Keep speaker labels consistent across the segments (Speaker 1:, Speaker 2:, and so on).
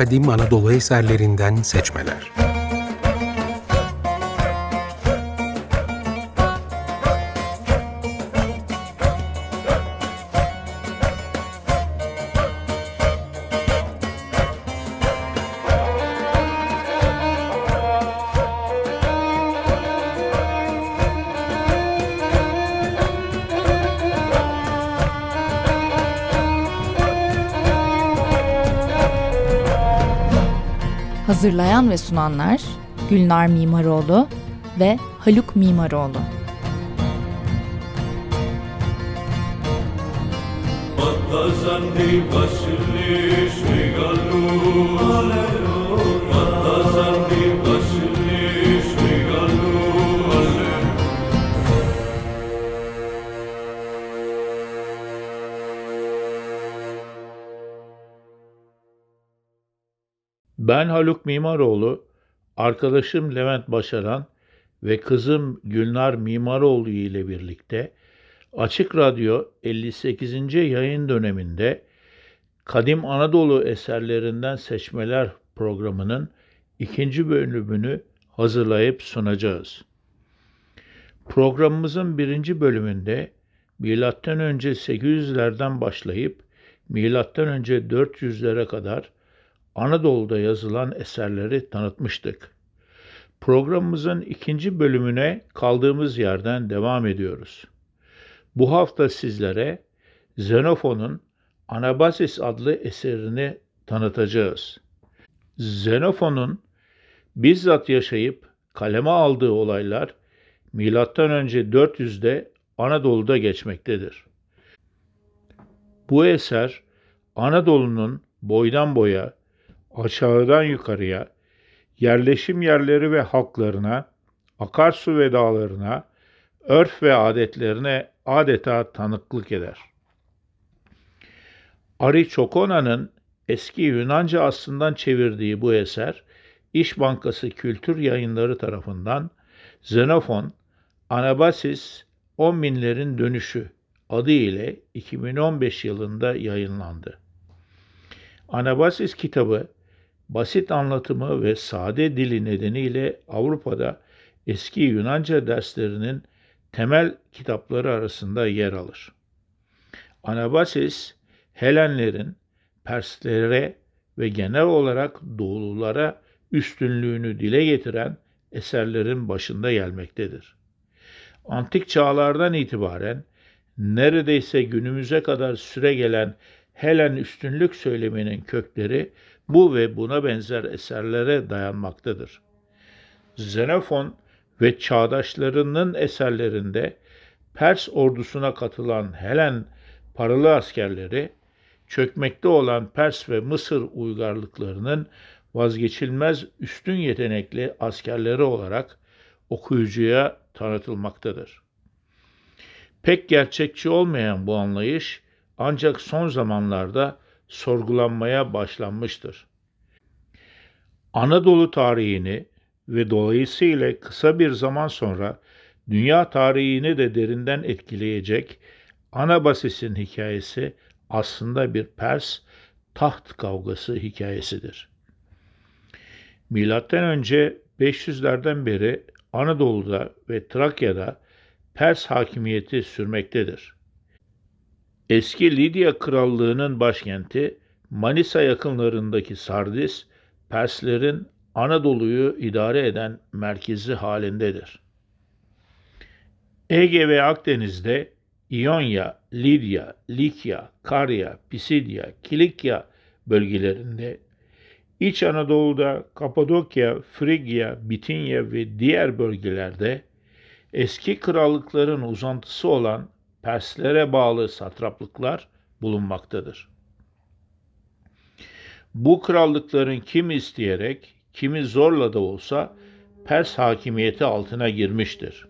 Speaker 1: kadim Anadolu eserlerinden seçmeler.
Speaker 2: Hazırlayan ve sunanlar Gülnar Mimaroğlu ve Haluk Mimaroğlu.
Speaker 3: Srigalu Battazandi
Speaker 4: Ben Haluk Mimaroğlu, arkadaşım Levent Başaran ve kızım Gülnar Mimaroğlu ile birlikte Açık Radyo 58. yayın döneminde Kadim Anadolu eserlerinden seçmeler programının ikinci bölümünü hazırlayıp sunacağız. Programımızın birinci bölümünde milattan önce 800'lerden başlayıp milattan önce 400'lere kadar Anadolu'da yazılan eserleri tanıtmıştık. Programımızın ikinci bölümüne kaldığımız yerden devam ediyoruz. Bu hafta sizlere Xenofon'un Anabasis adlı eserini tanıtacağız. Xenofon'un bizzat yaşayıp kaleme aldığı olaylar önce 400'de Anadolu'da geçmektedir. Bu eser Anadolu'nun boydan boya, aşağıdan yukarıya, yerleşim yerleri ve halklarına, akarsu ve dağlarına, örf ve adetlerine adeta tanıklık eder. Aristokona'nın eski Yunanca aslından çevirdiği bu eser, İş Bankası Kültür Yayınları tarafından Xenofon, Anabasis, On Binlerin Dönüşü adı ile 2015 yılında yayınlandı. Anabasis kitabı basit anlatımı ve sade dili nedeniyle Avrupa'da eski Yunanca derslerinin temel kitapları arasında yer alır. Anabasis, Helenlerin Perslere ve genel olarak Doğululara üstünlüğünü dile getiren eserlerin başında gelmektedir. Antik çağlardan itibaren neredeyse günümüze kadar süre gelen Helen üstünlük söyleminin kökleri bu ve buna benzer eserlere dayanmaktadır. Xenofon ve çağdaşlarının eserlerinde Pers ordusuna katılan Helen paralı askerleri, çökmekte olan Pers ve Mısır uygarlıklarının vazgeçilmez üstün yetenekli askerleri olarak okuyucuya tanıtılmaktadır. Pek gerçekçi olmayan bu anlayış ancak son zamanlarda sorgulanmaya başlanmıştır. Anadolu tarihini ve dolayısıyla kısa bir zaman sonra dünya tarihini de derinden etkileyecek Anabasis'in hikayesi aslında bir Pers taht kavgası hikayesidir. Milattan önce 500'lerden beri Anadolu'da ve Trakya'da Pers hakimiyeti sürmektedir. Eski Lidya Krallığı'nın başkenti Manisa yakınlarındaki Sardis, Perslerin Anadolu'yu idare eden merkezi halindedir. Ege ve Akdeniz'de İonya, Lidya, Likya, Karya, Pisidya, Kilikya bölgelerinde, İç Anadolu'da Kapadokya, Frigya, Bitinya ve diğer bölgelerde eski krallıkların uzantısı olan Perslere bağlı satraplıklar bulunmaktadır. Bu krallıkların kimi isteyerek, kimi zorla da olsa Pers hakimiyeti altına girmiştir.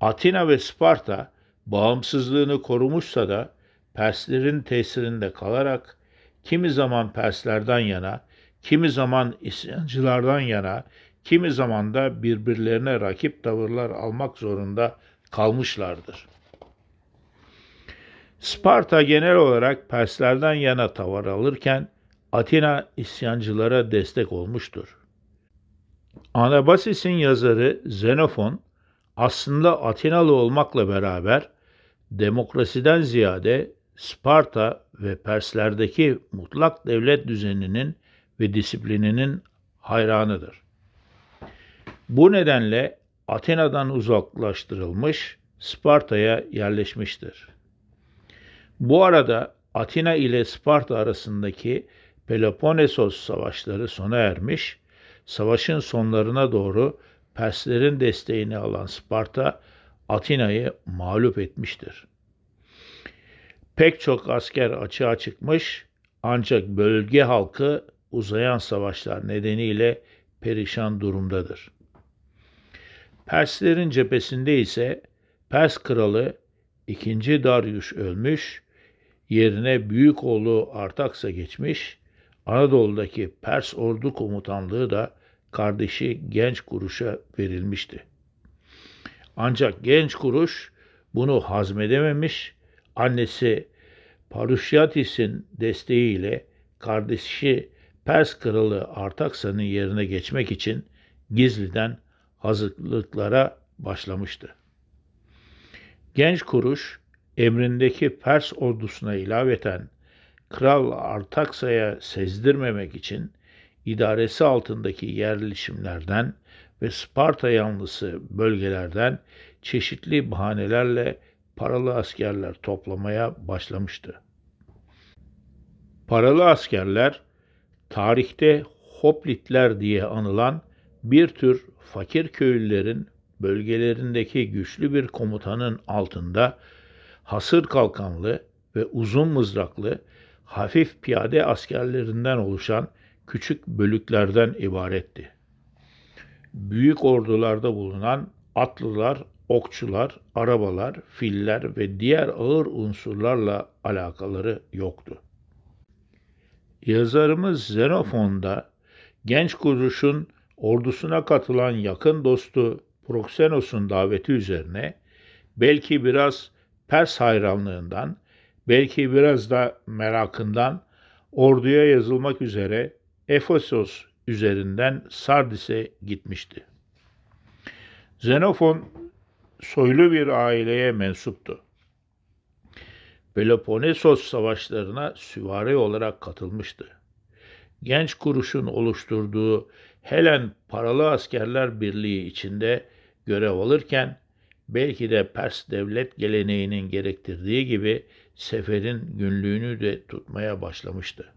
Speaker 4: Atina ve Sparta bağımsızlığını korumuşsa da Perslerin tesirinde kalarak kimi zaman Perslerden yana, kimi zaman isyancılardan yana, kimi zaman da birbirlerine rakip tavırlar almak zorunda kalmışlardır. Sparta genel olarak Perslerden yana tavır alırken Atina isyancılara destek olmuştur. Anabasis'in yazarı Xenofon aslında Atinalı olmakla beraber demokrasiden ziyade Sparta ve Perslerdeki mutlak devlet düzeninin ve disiplininin hayranıdır. Bu nedenle Atina'dan uzaklaştırılmış, Sparta'ya yerleşmiştir. Bu arada Atina ile Sparta arasındaki Peloponnesos savaşları sona ermiş, savaşın sonlarına doğru Perslerin desteğini alan Sparta, Atina'yı mağlup etmiştir. Pek çok asker açığa çıkmış ancak bölge halkı uzayan savaşlar nedeniyle perişan durumdadır. Perslerin cephesinde ise Pers kralı 2. Darius ölmüş, yerine büyük oğlu Artaks'a geçmiş, Anadolu'daki Pers ordu komutanlığı da kardeşi Genç Kuruş'a verilmişti. Ancak Genç Kuruş bunu hazmedememiş, annesi Parusyatis'in desteğiyle kardeşi Pers kralı Artaksa'nın yerine geçmek için gizliden hazırlıklara başlamıştı. Genç Kuruş emrindeki Pers ordusuna ilaveten Kral Artaksa'ya sezdirmemek için idaresi altındaki yerleşimlerden ve Sparta yanlısı bölgelerden çeşitli bahanelerle paralı askerler toplamaya başlamıştı. Paralı askerler tarihte hoplitler diye anılan bir tür fakir köylülerin bölgelerindeki güçlü bir komutanın altında hasır kalkanlı ve uzun mızraklı hafif piyade askerlerinden oluşan küçük bölüklerden ibaretti. Büyük ordularda bulunan atlılar, okçular, arabalar, filler ve diğer ağır unsurlarla alakaları yoktu. Yazarımız Xenofon'da genç kuruşun ordusuna katılan yakın dostu Proxenos'un daveti üzerine belki biraz Pers hayranlığından, belki biraz da merakından orduya yazılmak üzere Efesos üzerinden Sardis'e gitmişti. Xenofon soylu bir aileye mensuptu. Peloponnesos savaşlarına süvari olarak katılmıştı. Genç kuruşun oluşturduğu Helen Paralı Askerler Birliği içinde görev alırken belki de Pers devlet geleneğinin gerektirdiği gibi seferin günlüğünü de tutmaya başlamıştı.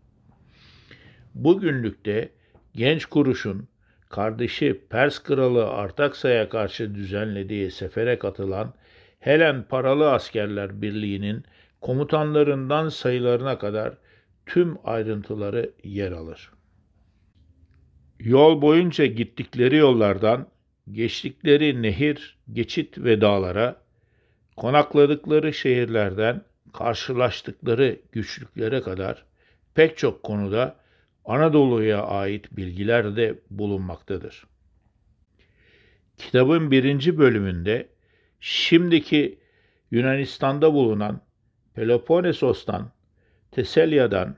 Speaker 4: Bu günlükte genç kuruşun kardeşi Pers kralı Artaksa'ya karşı düzenlediği sefere katılan Helen Paralı Askerler Birliği'nin komutanlarından sayılarına kadar tüm ayrıntıları yer alır. Yol boyunca gittikleri yollardan, geçtikleri nehir, geçit ve dağlara, konakladıkları şehirlerden karşılaştıkları güçlüklere kadar pek çok konuda Anadolu'ya ait bilgiler de bulunmaktadır. Kitabın birinci bölümünde şimdiki Yunanistan'da bulunan Peloponnesos'tan, Teselya'dan,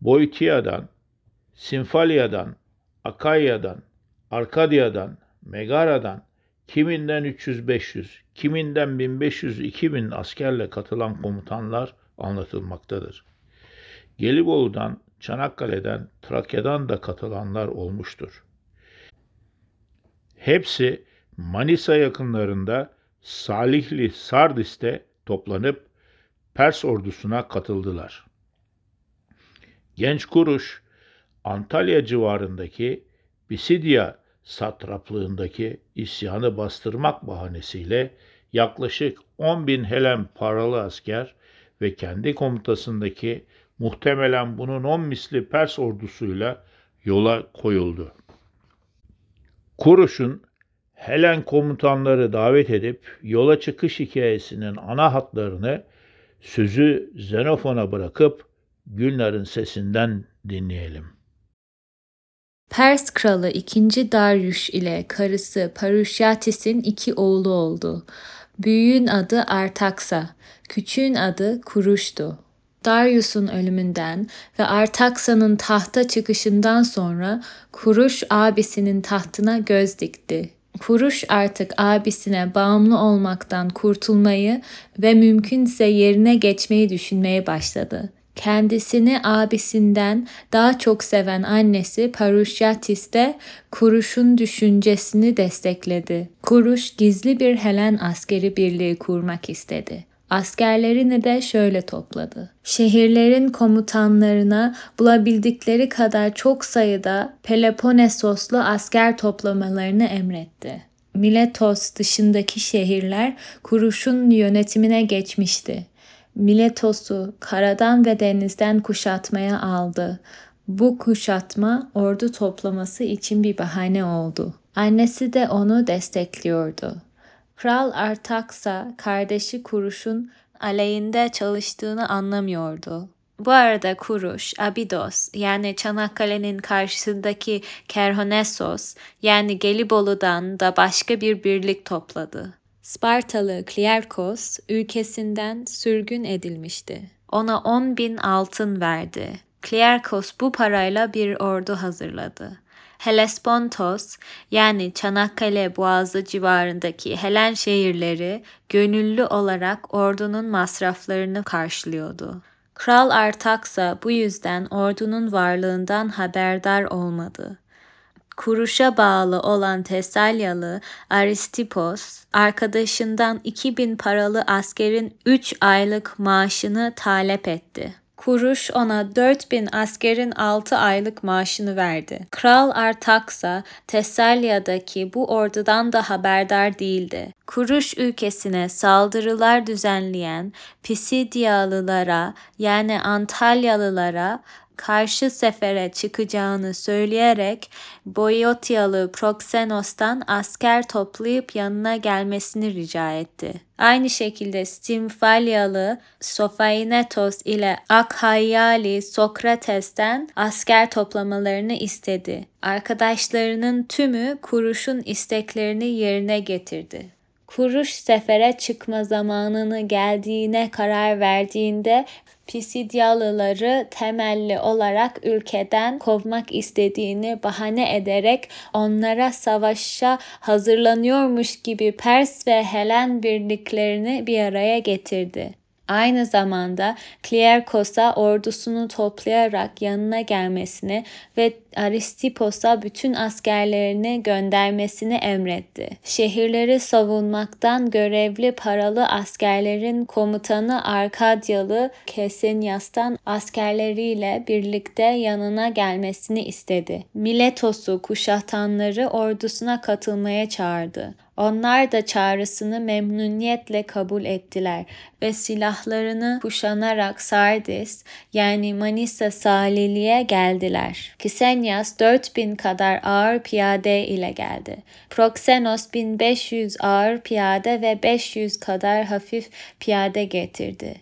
Speaker 4: Boytia'dan, Sinfalya'dan, Akayya'dan, Arkadya'dan, Megara'dan, kiminden 300-500, kiminden 1500-2000 askerle katılan komutanlar anlatılmaktadır. Gelibolu'dan, Çanakkale'den, Trakya'dan da katılanlar olmuştur. Hepsi Manisa yakınlarında Salihli Sardis'te toplanıp Pers ordusuna katıldılar. Genç Kuruş, Antalya civarındaki Pisidya satraplığındaki isyanı bastırmak bahanesiyle yaklaşık 10 bin Helen paralı asker ve kendi komutasındaki muhtemelen bunun 10 misli Pers ordusuyla yola koyuldu. Kuruş'un Helen komutanları davet edip yola çıkış hikayesinin ana hatlarını sözü Xenofon'a bırakıp Gülnar'ın sesinden dinleyelim.
Speaker 5: Pers kralı 2. Darius ile karısı Parusyatis'in iki oğlu oldu. Büyüğün adı Artaksa, küçüğün adı Kuruş'tu. Darius'un ölümünden ve Artaksa'nın tahta çıkışından sonra Kuruş abisinin tahtına göz dikti. Kuruş artık abisine bağımlı olmaktan kurtulmayı ve mümkünse yerine geçmeyi düşünmeye başladı. Kendisini abisinden daha çok seven annesi Parushatis de Kuruş'un düşüncesini destekledi. Kuruş gizli bir Helen askeri birliği kurmak istedi. Askerlerini de şöyle topladı. Şehirlerin komutanlarına bulabildikleri kadar çok sayıda Peloponnesoslu asker toplamalarını emretti. Miletos dışındaki şehirler Kuruş'un yönetimine geçmişti. Miletos'u karadan ve denizden kuşatmaya aldı. Bu kuşatma ordu toplaması için bir bahane oldu. Annesi de onu destekliyordu. Kral Artaksa kardeşi Kuruş'un aleyhinde çalıştığını anlamıyordu. Bu arada Kuruş, Abidos yani Çanakkale'nin karşısındaki Kerhonesos yani Gelibolu'dan da başka bir birlik topladı. Spartalı Klierkos ülkesinden sürgün edilmişti. Ona 10 bin altın verdi. Klierkos bu parayla bir ordu hazırladı. Hellespontos yani Çanakkale Boğazı civarındaki Helen şehirleri gönüllü olarak ordunun masraflarını karşılıyordu. Kral Artaksa bu yüzden ordunun varlığından haberdar olmadı. Kuruş'a bağlı olan Tesalyalı Aristipos, arkadaşından 2000 paralı askerin 3 aylık maaşını talep etti. Kuruş ona 4000 askerin 6 aylık maaşını verdi. Kral Artaksa Tesalya'daki bu ordudan da haberdar değildi. Kuruş ülkesine saldırılar düzenleyen Pisidyalılara yani Antalyalılara karşı sefere çıkacağını söyleyerek Boyotyalı Proxenos'tan asker toplayıp yanına gelmesini rica etti. Aynı şekilde Stimfalyalı Sophaenetos ile Akhayyali Sokrates'ten asker toplamalarını istedi. Arkadaşlarının tümü Kuruş'un isteklerini yerine getirdi. Kuruş sefere çıkma zamanını geldiğine karar verdiğinde Pisidyalıları temelli olarak ülkeden kovmak istediğini bahane ederek onlara savaşa hazırlanıyormuş gibi Pers ve Helen birliklerini bir araya getirdi. Aynı zamanda Klierkos'a ordusunu toplayarak yanına gelmesini ve Aristipos'a bütün askerlerini göndermesini emretti. Şehirleri savunmaktan görevli paralı askerlerin komutanı Arkadyalı Kesenias'tan askerleriyle birlikte yanına gelmesini istedi. Miletos'u kuşatanları ordusuna katılmaya çağırdı. Onlar da çağrısını memnuniyetle kabul ettiler ve silahlarını kuşanarak Sardis yani Manisa Salili'ye geldiler. Kisenyas 4000 kadar ağır piyade ile geldi. Proxenos 1500 ağır piyade ve 500 kadar hafif piyade getirdi.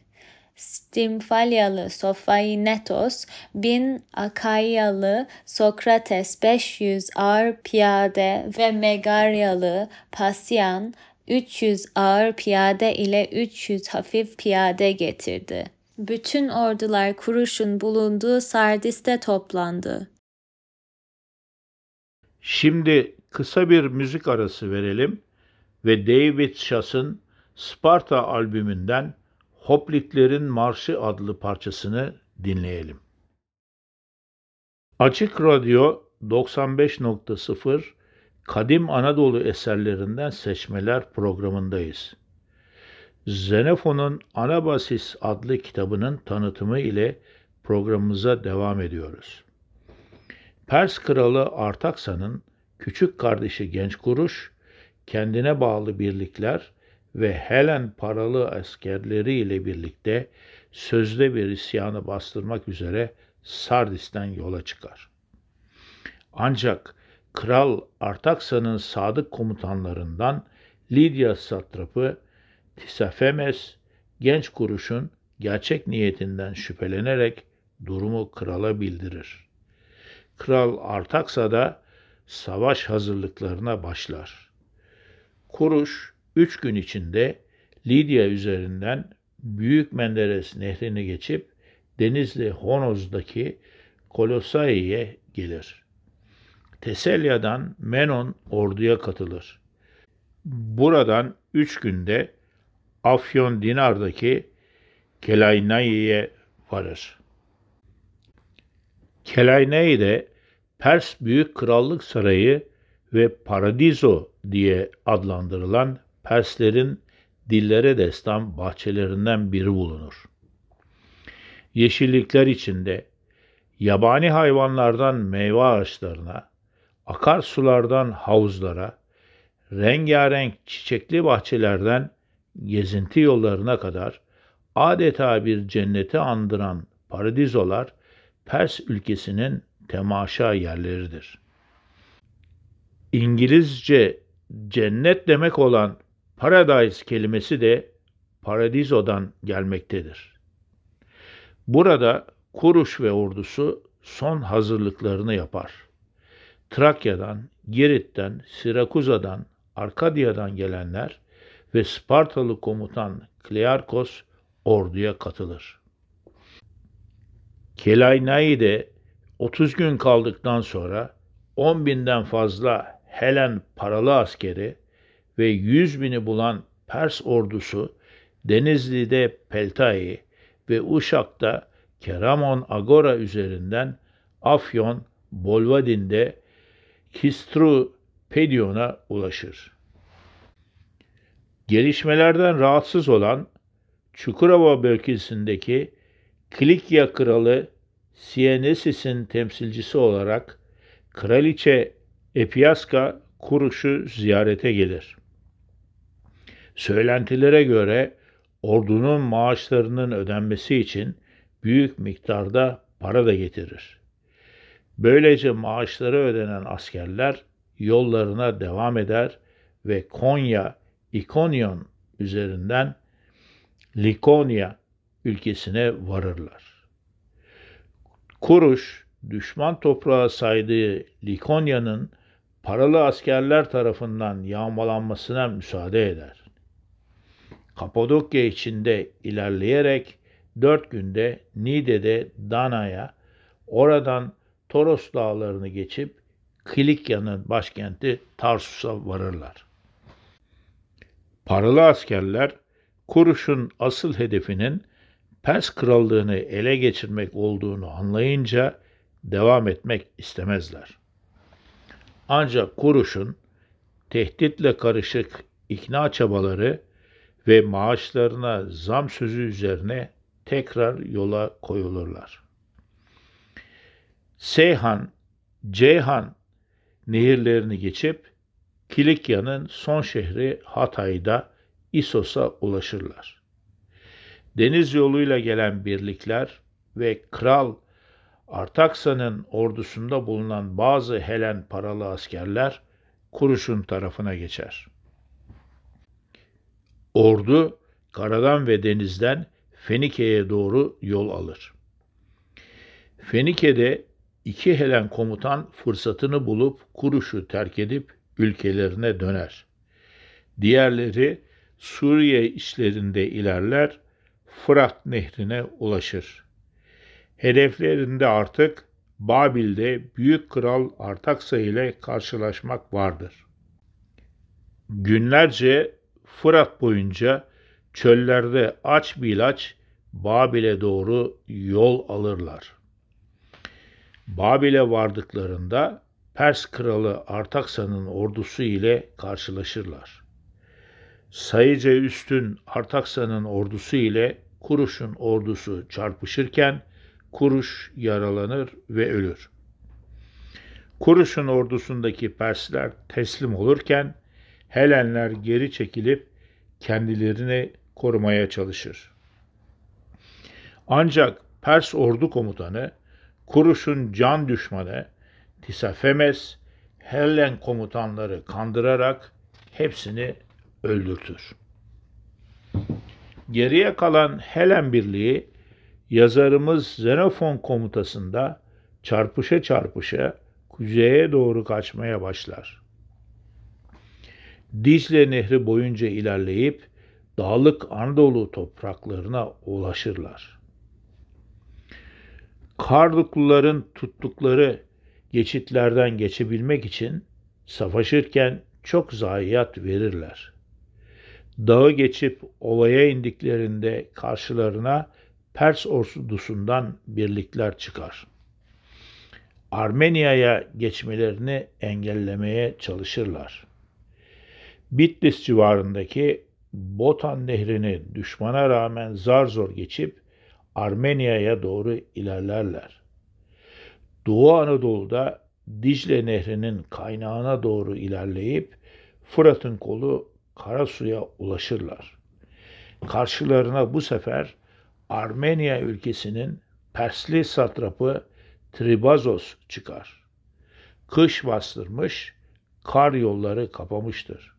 Speaker 5: Stimfalyalı Sophaenetos, bin Akayyalı Sokrates 500 ağır piyade ve Megaryalı Pasyan 300 ağır piyade ile 300 hafif piyade getirdi. Bütün ordular Kuruş'un bulunduğu Sardis'te toplandı.
Speaker 4: Şimdi kısa bir müzik arası verelim ve David Shass'ın Sparta albümünden Hoplitlerin Marşı adlı parçasını dinleyelim. Açık Radyo 95.0 Kadim Anadolu eserlerinden seçmeler programındayız. Xenofon'un Anabasis adlı kitabının tanıtımı ile programımıza devam ediyoruz. Pers kralı Artaksa'nın küçük kardeşi Genç Kuruş, kendine bağlı birlikler ve Helen paralı askerleri ile birlikte sözde bir isyanı bastırmak üzere Sardis'ten yola çıkar. Ancak Kral Artaksa'nın sadık komutanlarından Lidya satrapı Tisafemes genç kuruşun gerçek niyetinden şüphelenerek durumu krala bildirir. Kral Artaksa da savaş hazırlıklarına başlar. Kuruş üç gün içinde Lidya üzerinden Büyük Menderes nehrini geçip Denizli Honoz'daki Kolosai'ye gelir. Teselya'dan Menon orduya katılır. Buradan üç günde Afyon Dinar'daki Kelaynai'ye varır. Kelaynai'de Pers Büyük Krallık Sarayı ve Paradiso diye adlandırılan Perslerin dillere destan bahçelerinden biri bulunur. Yeşillikler içinde yabani hayvanlardan meyve ağaçlarına, akarsulardan havuzlara, rengarenk çiçekli bahçelerden gezinti yollarına kadar adeta bir cenneti andıran paradizolar Pers ülkesinin temaşa yerleridir. İngilizce cennet demek olan paradise kelimesi de paradizodan gelmektedir. Burada Kuruş ve ordusu son hazırlıklarını yapar. Trakya'dan, Girit'ten, Sirakuza'dan, Arkadya'dan gelenler ve Spartalı komutan Klearkos orduya katılır. Kelaynai'de 30 gün kaldıktan sonra 10 binden fazla Helen paralı askeri ve 100 bini bulan Pers ordusu Denizli'de Peltai ve Uşak'ta Keramon Agora üzerinden Afyon, Bolvadin'de Kistru Pedion'a ulaşır. Gelişmelerden rahatsız olan Çukurova bölgesindeki Kilikya kralı Sienesis'in temsilcisi olarak Kraliçe Epiaska Kuruş'u ziyarete gelir. Söylentilere göre ordunun maaşlarının ödenmesi için büyük miktarda para da getirir. Böylece maaşları ödenen askerler yollarına devam eder ve Konya, İkonyon üzerinden Likonya ülkesine varırlar. Kuruş, düşman toprağı saydığı Likonya'nın paralı askerler tarafından yağmalanmasına müsaade eder. Kapadokya içinde ilerleyerek dört günde Nide'de Dana'ya, oradan Toros dağlarını geçip Kilikya'nın başkenti Tarsus'a varırlar. Paralı askerler Kuruş'un asıl hedefinin Pers krallığını ele geçirmek olduğunu anlayınca devam etmek istemezler. Ancak Kuruş'un tehditle karışık ikna çabaları ve maaşlarına zam sözü üzerine tekrar yola koyulurlar. Seyhan, Ceyhan nehirlerini geçip Kilikya'nın son şehri Hatay'da İsos'a ulaşırlar. Deniz yoluyla gelen birlikler ve Kral Artaksa'nın ordusunda bulunan bazı Helen paralı askerler Kuruş'un tarafına geçer. Ordu karadan ve denizden Fenike'ye doğru yol alır. Fenike'de iki Helen komutan fırsatını bulup Kuruş'u terk edip ülkelerine döner. Diğerleri Suriye işlerinde ilerler, Fırat nehrine ulaşır. Hedeflerinde artık Babil'de Büyük Kral Artaksa ile karşılaşmak vardır. Günlerce Fırat boyunca çöllerde aç bir ilaç Babil'e doğru yol alırlar. Babil'e vardıklarında Pers kralı Artaksa'nın ordusu ile karşılaşırlar. Sayıca üstün Artaksa'nın ordusu ile Kuruş'un ordusu çarpışırken Kuruş yaralanır ve ölür. Kuruş'un ordusundaki Persler teslim olurken Helenler geri çekilip kendilerini korumaya çalışır. Ancak Pers ordu komutanı Kuruş'un can düşmanı Tisafemes Hellen komutanları kandırarak hepsini öldürtür. Geriye kalan Helen birliği yazarımız Xenofon komutasında çarpışa çarpışa kuzeye doğru kaçmaya başlar. Dicle Nehri boyunca ilerleyip dağlık Anadolu topraklarına ulaşırlar. Kardukluların tuttukları geçitlerden geçebilmek için savaşırken çok zayiat verirler. Dağı geçip ovaya indiklerinde karşılarına Pers ordusundan birlikler çıkar. Armenia'ya geçmelerini engellemeye çalışırlar. Bitlis civarındaki Botan Nehri'ni düşmana rağmen zar zor geçip Armenia'ya doğru ilerlerler. Doğu Anadolu'da Dicle Nehri'nin kaynağına doğru ilerleyip Fırat'ın kolu Karasu'ya ulaşırlar. Karşılarına bu sefer Armenya ülkesinin Persli satrapı Tribazos çıkar. Kış bastırmış, kar yolları kapamıştır.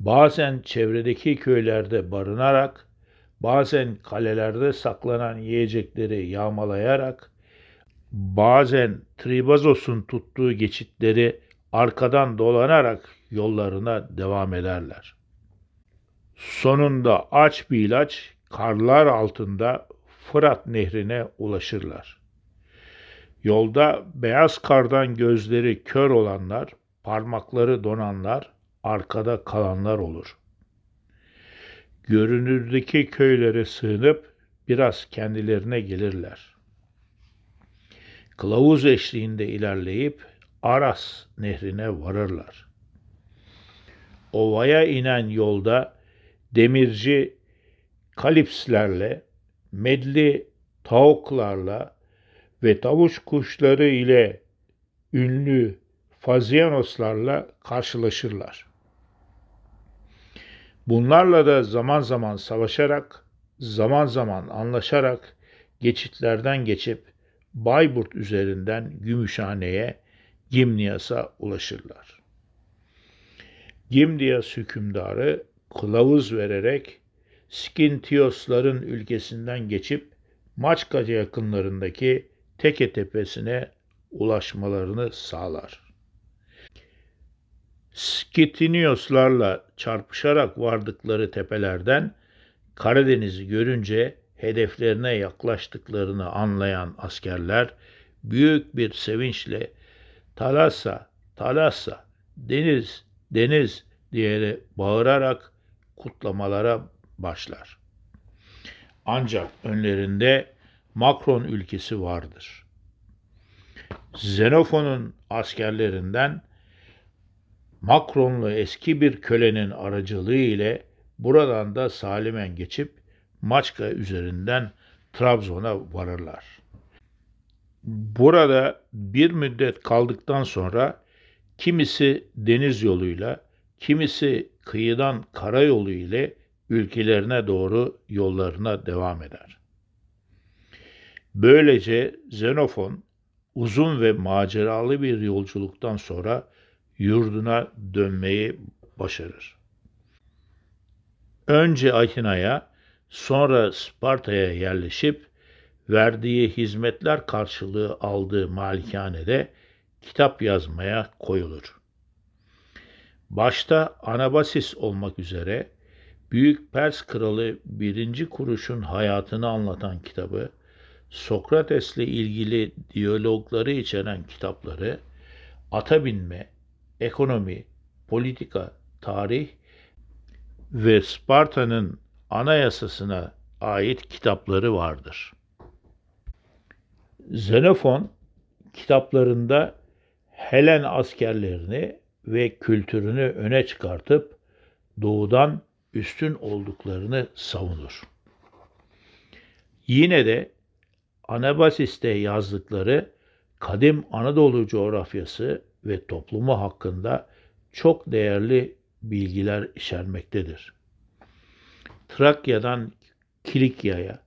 Speaker 4: Bazen çevredeki köylerde barınarak, bazen kalelerde saklanan yiyecekleri yağmalayarak, bazen Tribazos'un tuttuğu geçitleri arkadan dolanarak yollarına devam ederler. Sonunda aç bir ilaç karlar altında Fırat nehrine ulaşırlar. Yolda beyaz kardan gözleri kör olanlar, parmakları donanlar, arkada kalanlar olur. Görünürdeki köylere sığınıp biraz kendilerine gelirler. Kılavuz eşliğinde ilerleyip Aras nehrine varırlar. Ovaya inen yolda demirci kalipslerle, medli tavuklarla ve tavuş kuşları ile ünlü Fazianoslarla karşılaşırlar. Bunlarla da zaman zaman savaşarak, zaman zaman anlaşarak geçitlerden geçip Bayburt üzerinden Gümüşhane'ye, Gimniyas'a ulaşırlar. Gimniyas hükümdarı kılavuz vererek Skintiosların ülkesinden geçip Maçka yakınlarındaki Teke tepesine ulaşmalarını sağlar. Skitinioslarla çarpışarak vardıkları tepelerden Karadeniz'i görünce hedeflerine yaklaştıklarını anlayan askerler büyük bir sevinçle Talassa, Talassa, deniz, deniz diye bağırarak kutlamalara başlar. Ancak önlerinde Makron ülkesi vardır. Xenofon'un askerlerinden Makronlu eski bir kölenin aracılığı ile buradan da salimen geçip Maçka üzerinden Trabzon'a varırlar. Burada bir müddet kaldıktan sonra kimisi deniz yoluyla, kimisi kıyıdan karayolu ile ülkelerine doğru yollarına devam eder. Böylece Xenofon uzun ve maceralı bir yolculuktan sonra yurduna dönmeyi başarır. Önce Atina'ya, sonra Sparta'ya yerleşip verdiği hizmetler karşılığı aldığı malikanede kitap yazmaya koyulur. Başta Anabasis olmak üzere Büyük Pers Kralı 1. Kuruş'un hayatını anlatan kitabı, Sokrates'le ilgili diyalogları içeren kitapları, ata binme, ekonomi, politika, tarih ve Sparta'nın anayasasına ait kitapları vardır. Xenofon kitaplarında Helen askerlerini ve kültürünü öne çıkartıp doğudan üstün olduklarını savunur. Yine de Anabasis'te yazdıkları kadim Anadolu coğrafyası ve toplumu hakkında çok değerli bilgiler içermektedir. Trakya'dan Kilikya'ya,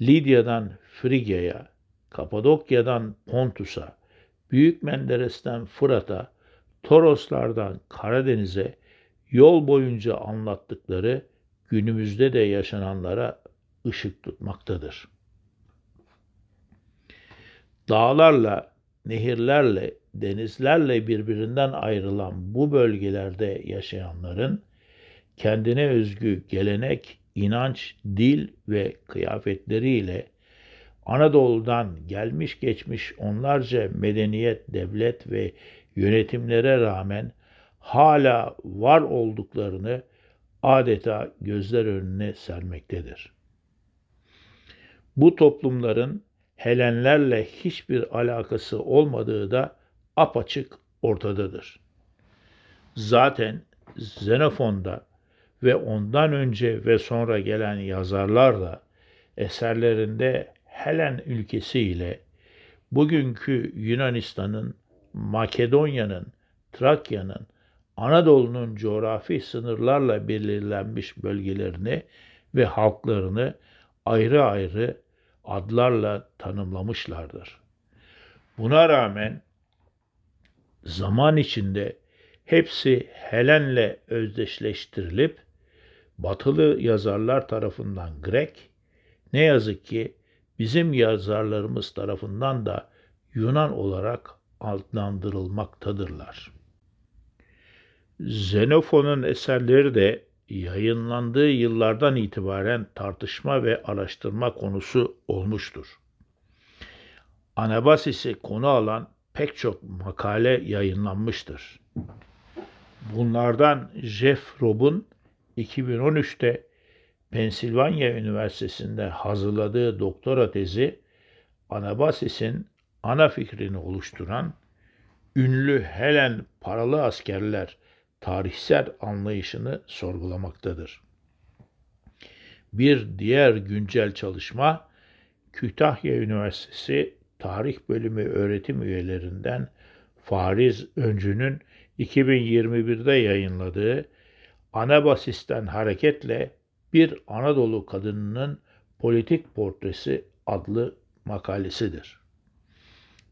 Speaker 4: Lidya'dan Frigya'ya, Kapadokya'dan Pontus'a, Büyük Menderes'ten Fırat'a, Toroslardan Karadeniz'e yol boyunca anlattıkları günümüzde de yaşananlara ışık tutmaktadır. Dağlarla, nehirlerle, denizlerle birbirinden ayrılan bu bölgelerde yaşayanların kendine özgü gelenek, inanç, dil ve kıyafetleriyle Anadolu'dan gelmiş geçmiş onlarca medeniyet, devlet ve yönetimlere rağmen hala var olduklarını adeta gözler önüne sermektedir. Bu toplumların Helenlerle hiçbir alakası olmadığı da apaçık ortadadır. Zaten Xenofon'da ve ondan önce ve sonra gelen yazarlar da eserlerinde Helen ülkesi ile bugünkü Yunanistan'ın, Makedonya'nın, Trakya'nın, Anadolu'nun coğrafi sınırlarla belirlenmiş bölgelerini ve halklarını ayrı ayrı adlarla tanımlamışlardır. Buna rağmen zaman içinde hepsi Helen'le özdeşleştirilip batılı yazarlar tarafından Grek, ne yazık ki bizim yazarlarımız tarafından da Yunan olarak adlandırılmaktadırlar. Xenofon'un eserleri de yayınlandığı yıllardan itibaren tartışma ve araştırma konusu olmuştur. Anabasis'i konu alan pek çok makale yayınlanmıştır. Bunlardan Jeff Robb'un 2013'te Pensilvanya Üniversitesi'nde hazırladığı doktora tezi Anabasis'in ana fikrini oluşturan ünlü Helen paralı askerler tarihsel anlayışını sorgulamaktadır. Bir diğer güncel çalışma Kütahya Üniversitesi Tarih Bölümü öğretim üyelerinden Fariz Öncü'nün 2021'de yayınladığı Anabasis'ten hareketle bir Anadolu kadınının politik portresi adlı makalesidir.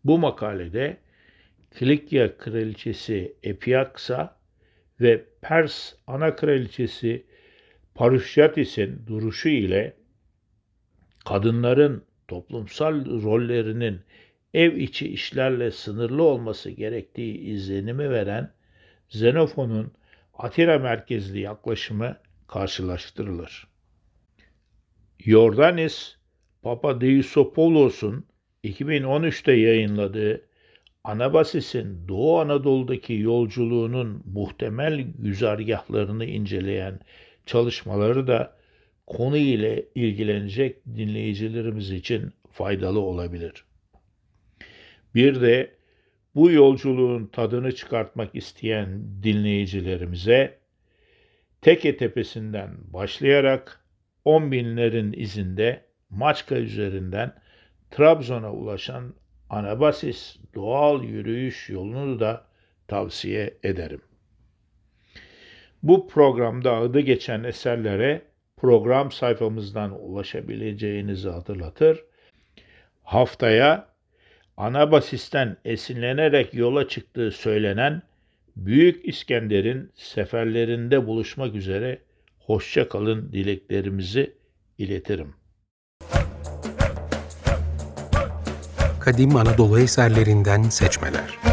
Speaker 4: Bu makalede Kilikya kraliçesi Epiaksa ve Pers ana kraliçesi Parusyatis'in duruşu ile kadınların toplumsal rollerinin ev içi işlerle sınırlı olması gerektiği izlenimi veren Xenofon'un Atina merkezli yaklaşımı karşılaştırılır. Yordanis Papadiosopoulos'un 2013'te yayınladığı Anabasis'in Doğu Anadolu'daki yolculuğunun muhtemel güzergahlarını inceleyen çalışmaları da konu ile ilgilenecek dinleyicilerimiz için faydalı olabilir. Bir de bu yolculuğun tadını çıkartmak isteyen dinleyicilerimize Teke Tepesi'nden başlayarak 10 binlerin izinde Maçka üzerinden Trabzon'a ulaşan Anabasis doğal yürüyüş yolunu da tavsiye ederim. Bu programda adı geçen eserlere program sayfamızdan ulaşabileceğinizi hatırlatır. Haftaya Anabasis'ten esinlenerek yola çıktığı söylenen Büyük İskender'in seferlerinde buluşmak üzere hoşça kalın dileklerimizi iletirim.
Speaker 1: Kadim Anadolu eserlerinden seçmeler.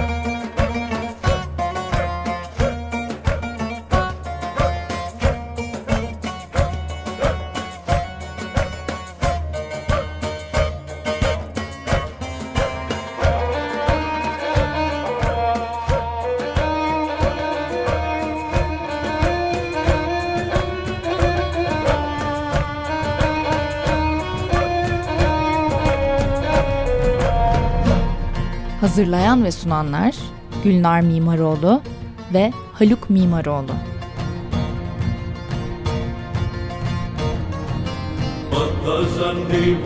Speaker 2: Hazırlayan ve sunanlar Gülnar Mimaroğlu ve Haluk Mimaroğlu.
Speaker 3: Batazan değil